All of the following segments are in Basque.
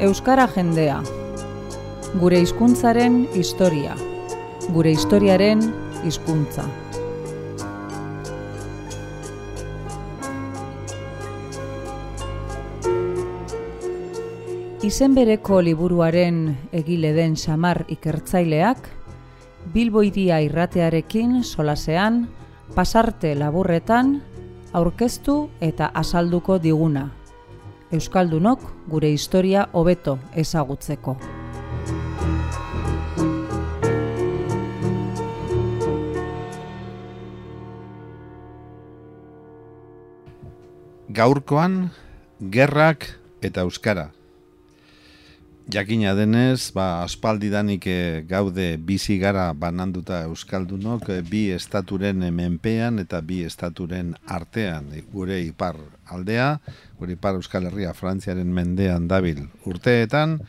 Euskara jendea. Gure hizkuntzaren historia. Gure historiaren hizkuntza. Izen bereko liburuaren egile den samar ikertzaileak, Bilbo iria irratearekin solasean, pasarte laburretan, aurkeztu eta azalduko diguna. Euskaldunok gure historia hobeto ezagutzeko. Gaurkoan, gerrak eta euskara. Jakina denez, ba, aspaldidanik e, gaude bizi gara bananduta euskaldunok e, bi estaturen menpean eta bi estaturen artean gure ipar aldea, gure ipar Euskal Herria Frantziaren mendean dabil urteetan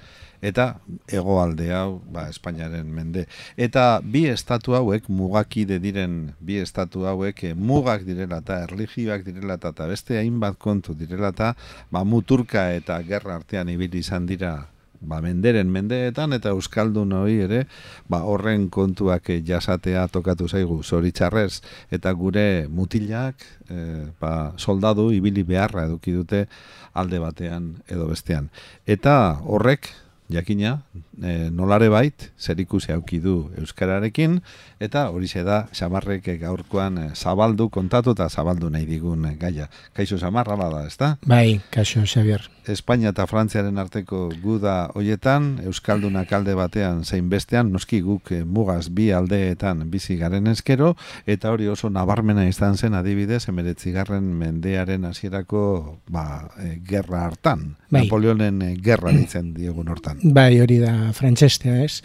eta hegoalde hau, ba, Espainiaren mende. Eta bi estatu hauek mugakide diren bi estatu hauek mugak direla eta erligioak direla eta beste hainbat kontu direla eta ba, muturka eta gerra artean ibili izan dira ba, menderen mendeetan eta euskaldun hori ere ba, horren kontuak jasatea tokatu zaigu zoritxarrez eta gure mutilak e, ba, soldadu ibili beharra eduki dute alde batean edo bestean. Eta horrek jakina, e, nolare bait, zer ikusi auki du Euskararekin, eta hori da, samarrek gaurkoan e, zabaldu, kontatu eta zabaldu nahi digun e, gaia. Kaixo samarra da? Bai, kaixo, Xavier. Espainia eta Frantziaren arteko guda hoietan, Euskaldunak alde batean zein bestean, noski guk eh, mugaz bi aldeetan bizi garen eskero, eta hori oso nabarmena izan zen adibidez, emeretzigarren mendearen hasierako ba, e, gerra hartan. Bai. Napoleonen e, gerra ditzen diegun hortan. Bai, hori da frantzestea ez.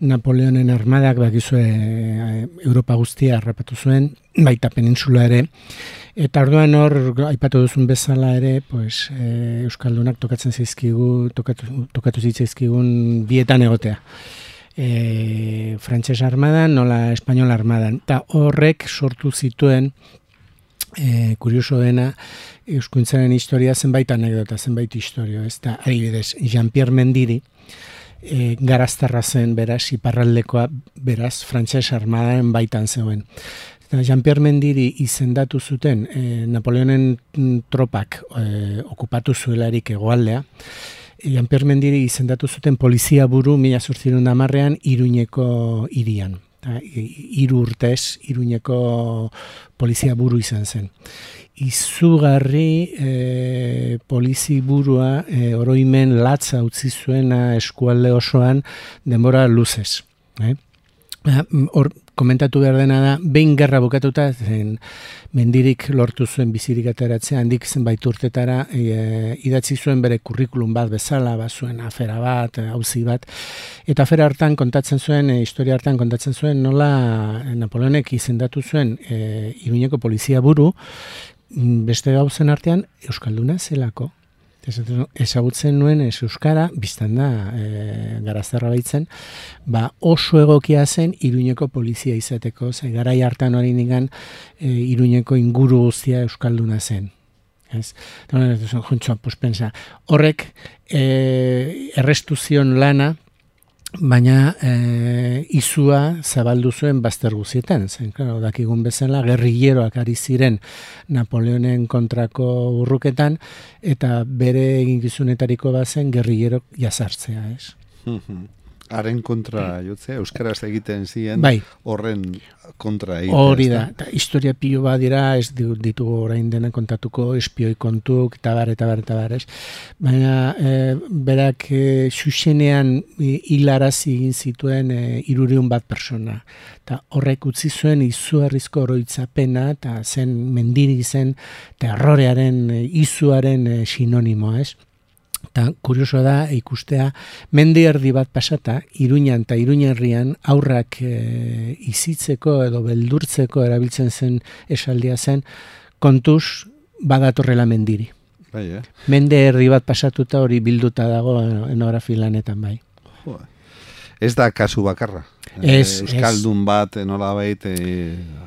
Napoleonen armadak bakizue e, Europa guztia harrapatu zuen, baita peninsula ere, Eta orduan hor, aipatu duzun bezala ere, pues, e, Euskaldunak tokatzen zaizkigu, tokatu, tokatu zitzaizkigun bietan egotea. E, Frantses armadan, nola Espainol armadan. Eta horrek sortu zituen, e, kurioso dena, Euskuntzaren historia zenbait anekdota, zenbait historio. Ez da, adibidez, Jean-Pierre Mendiri, e, garaztarra zen beraz, iparraldekoa beraz, Frantses armadan baitan zegoen. Jean-Pierre Mendiri izendatu zuten e, Napoleonen tropak e, okupatu zuelarik egoaldea. Jean-Pierre Mendiri izendatu zuten polizia buru mila zurtzirun damarrean iruñeko irian. Iru urtez, iruñeko polizia buru izan zen. Izugarri e, polizi burua e, oroimen latza utzi zuena eskualde osoan denbora luzez. Eh? Hor, komentatu behar dena da, behin gerra bukatuta, zen mendirik lortu zuen bizirik ateratzea, handik zenbait urtetara, e, idatzi zuen bere kurrikulum bat bezala, bat zuen afera bat, hauzi bat, eta afera hartan kontatzen zuen, e, historia hartan kontatzen zuen, nola Napoleonek izendatu zuen e, Iruñeko polizia buru, beste gauzen artean, Euskalduna zelako, ezagutzen nuen ez euskara, biztan da, e, garazterra baitzen, ba oso egokia zen iruñeko polizia izateko, ze garai hartan hori nigan e, iruñeko inguru guztia euskalduna zen. Ez? pues pensa, horrek e, errestuzion lana, baina e, izua zabaldu zuen bazter guzietan, zen, claro, dakigun bezala, gerrilleroak ari ziren Napoleonen kontrako urruketan, eta bere eginkizunetariko bazen gerrillerok jazartzea, ez? Haren kontra jotzea, euskaraz egiten ziren bai. horren kontra egiten. Hori da, eta historia pilo bat dira, ez ditugu orain dena kontatuko espioi kontuk, eta bar, eta bar, eta bar, ez. Baina, e, berak, e, xuxenean hilarazi egin zituen e, iruriun bat persona. Eta horrek utzi zuen izuarrizko oroitzapena, eta zen mendiri zen terrorearen, e, izuaren e, sinonimoa, ez. Eta kurioso da ikustea mendi erdi bat pasata, iruñan eta iruñerrian aurrak e, izitzeko edo beldurtzeko erabiltzen zen esaldia zen, kontuz badatorrela mendiri. Bai, eh? Mende erdi bat pasatuta hori bilduta dago enografi lanetan bai. Ez da kasu bakarra. Ez, Euskaldun bat, nola baita,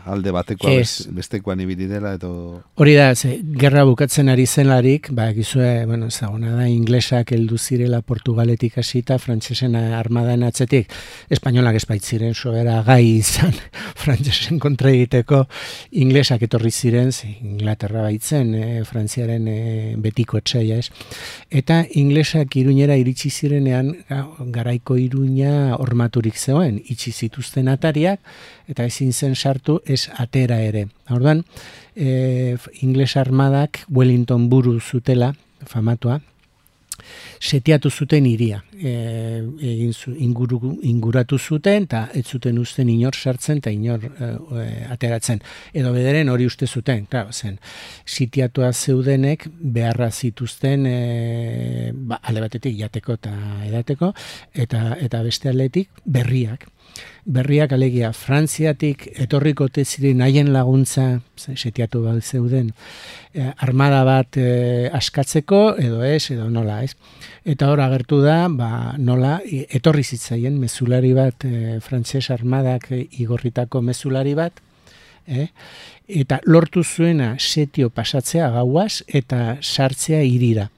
alde batekoa ez. bestekoan ibili dela edo? Hori da ze, gerra bukatzen ari zenlarik ba gizue bueno ezaguna da inglesak heldu zirela portugaletik hasita frantsesen armadan atzetik. Espainolak espaitziren sobera gai izan frantsesen kontra egiteko. Inglesak etorri ziren ze inglaterra baitzen e, frantziaren e, betiko etxeia ez? Eta inglesak iruñera iritsi zirenean garaiko iruña hormaturik zegoen itxi zituzten atariak eta ezin zen sartu ez atera ere. Orduan, e, ingles armadak Wellington buru zutela, famatua, setiatu zuten iria. E, egin zu, inguru, inguratu zuten, eta ez zuten usten inor sartzen, eta inor e, e, ateratzen. Edo bederen hori uste zuten, claro, zen, sitiatua zeudenek beharra zituzten e, ba, ale batetik jateko eta edateko, eta, eta beste aletik berriak berriak alegia Frantziatik etorriko ziren haien laguntza setiatu bat zeuden eh, armada bat eh, askatzeko edo ez edo nola ez eta hor agertu da ba, nola etorri zitzaien mezulari bat eh, frantses armadak igorritako mezulari bat eh? eta lortu zuena setio pasatzea gauaz eta sartzea irira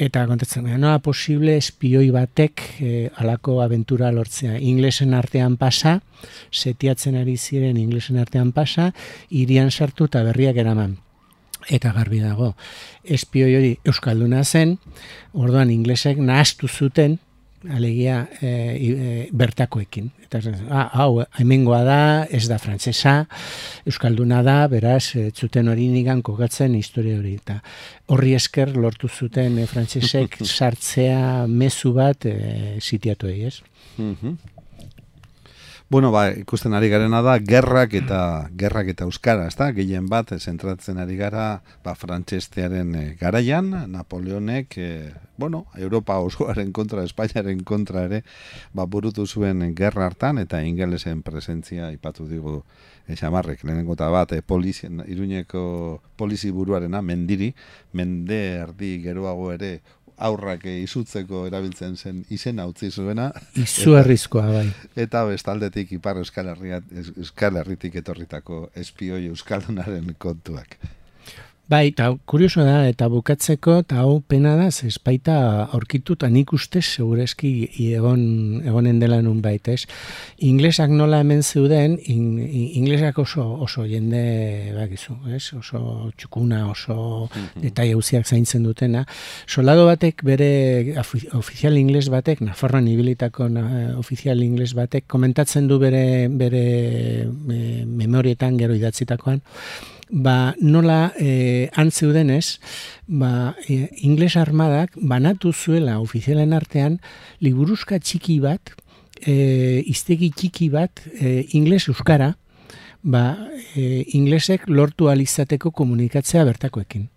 eta kontatzen da, noa posible espioi batek e, alako aventura lortzea. Inglesen artean pasa, setiatzen ari ziren inglesen artean pasa, irian sartu eta berriak eraman. Eta garbi dago, espioi hori Euskalduna zen, orduan inglesek nahastu zuten, alegia e, bertakoekin. Eta ah, hau, hemengoa da, ez da frantsesa, euskalduna da, beraz, e, zuten hori nigan kogatzen historia hori. Eta horri esker lortu zuten e, frantsesek sartzea mezu bat e, sitiatu ez? Mm Bueno, ba, ikusten ari garena da, gerrak eta gerrak eta euskara, ez da? Gehien bat, zentratzen ari gara, ba, frantxestearen e, garaian, Napoleonek, e, bueno, Europa osoaren kontra, Espainiaren kontra ere, ba, burutu zuen gerra hartan, eta ingelesen presentzia ipatu digu esamarrek, lehenengo eta bat, e, polizi, iruñeko polizi buruarena, mendiri, mende erdi geroago ere aurrak izutzeko erabiltzen zen izena utzi zuena. Izu arrizkoa, bai. Eta bestaldetik ipar euskal, euskal herritik etorritako espioi euskaldunaren kontuak. Bai, eta kurioso da, eta bukatzeko, eta hau pena da, zespaita aurkitu, eta nik uste segureski egon, egonen dela nun baita, ez? Inglesak nola hemen zeuden, in, inglesak oso, oso jende, bakizu, ez? Oso txukuna, oso mm -hmm. detai zaintzen dutena. Solado batek, bere ofizial ingles batek, Nafarroan ibilitako na, ofizial ingles batek, komentatzen du bere, bere me, memorietan gero idatzitakoan, ba, nola e, antzeudenez, ba, e, ingles armadak banatu zuela ofizialen artean liburuzka txiki bat, e, iztegi txiki bat, e, ingles euskara, ba, e, inglesek lortu alizateko komunikatzea bertakoekin.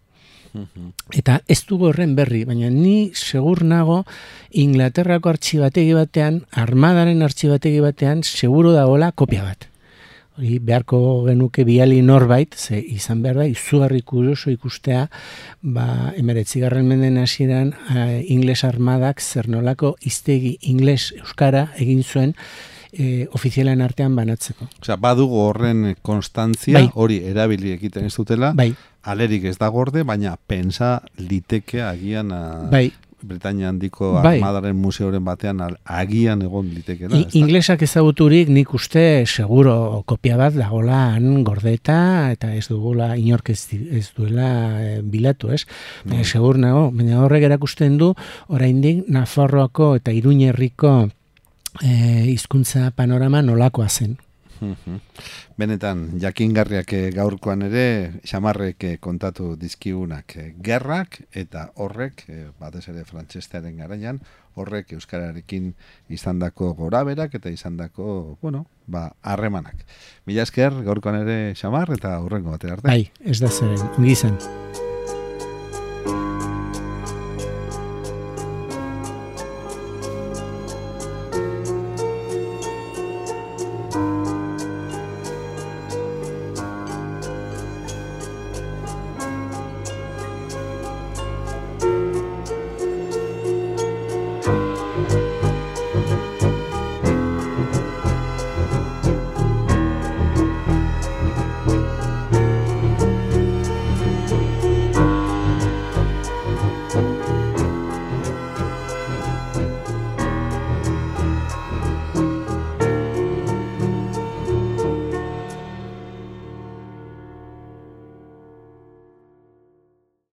Mhm. Eta ez dugu horren berri, baina ni segur nago Inglaterrako artxibategi batean, armadaren artxibategi batean, seguro dagoela kopia bat hori beharko genuke biali norbait, ze izan behar da, izugarri kurioso ikustea, ba, emeretzigarren menden hasieran uh, ingles armadak zer nolako iztegi ingles euskara egin zuen e, ofizialen artean banatzeko. Osea, badugu horren konstantzia, bai. hori erabili egiten ez dutela, bai. alerik ez da gorde, baina pensa liteke agian a... bai. Britania handiko bai. armadaren museoren batean agian egon liteke da. Inglesak ezaguturik nik uste seguro kopia bat dagola han gordeta eta ez dugula inork ez, ez duela e, bilatu, ez? No. E, segur nago, baina horrek erakusten du oraindik Nafarroako eta Iruñerriko e, hizkuntza panorama nolakoa zen. Benetan, jakingarriak eh, gaurkoan ere, xamarrek eh, kontatu dizkigunak eh, gerrak, eta horrek, batez ere frantxestearen garaian, horrek euskararekin izandako goraberak eta izandako, bueno, ba, harremanak. Mila esker, gaurkoan ere xamar, eta horrengo batera arte. Bai, ez da zer, ongi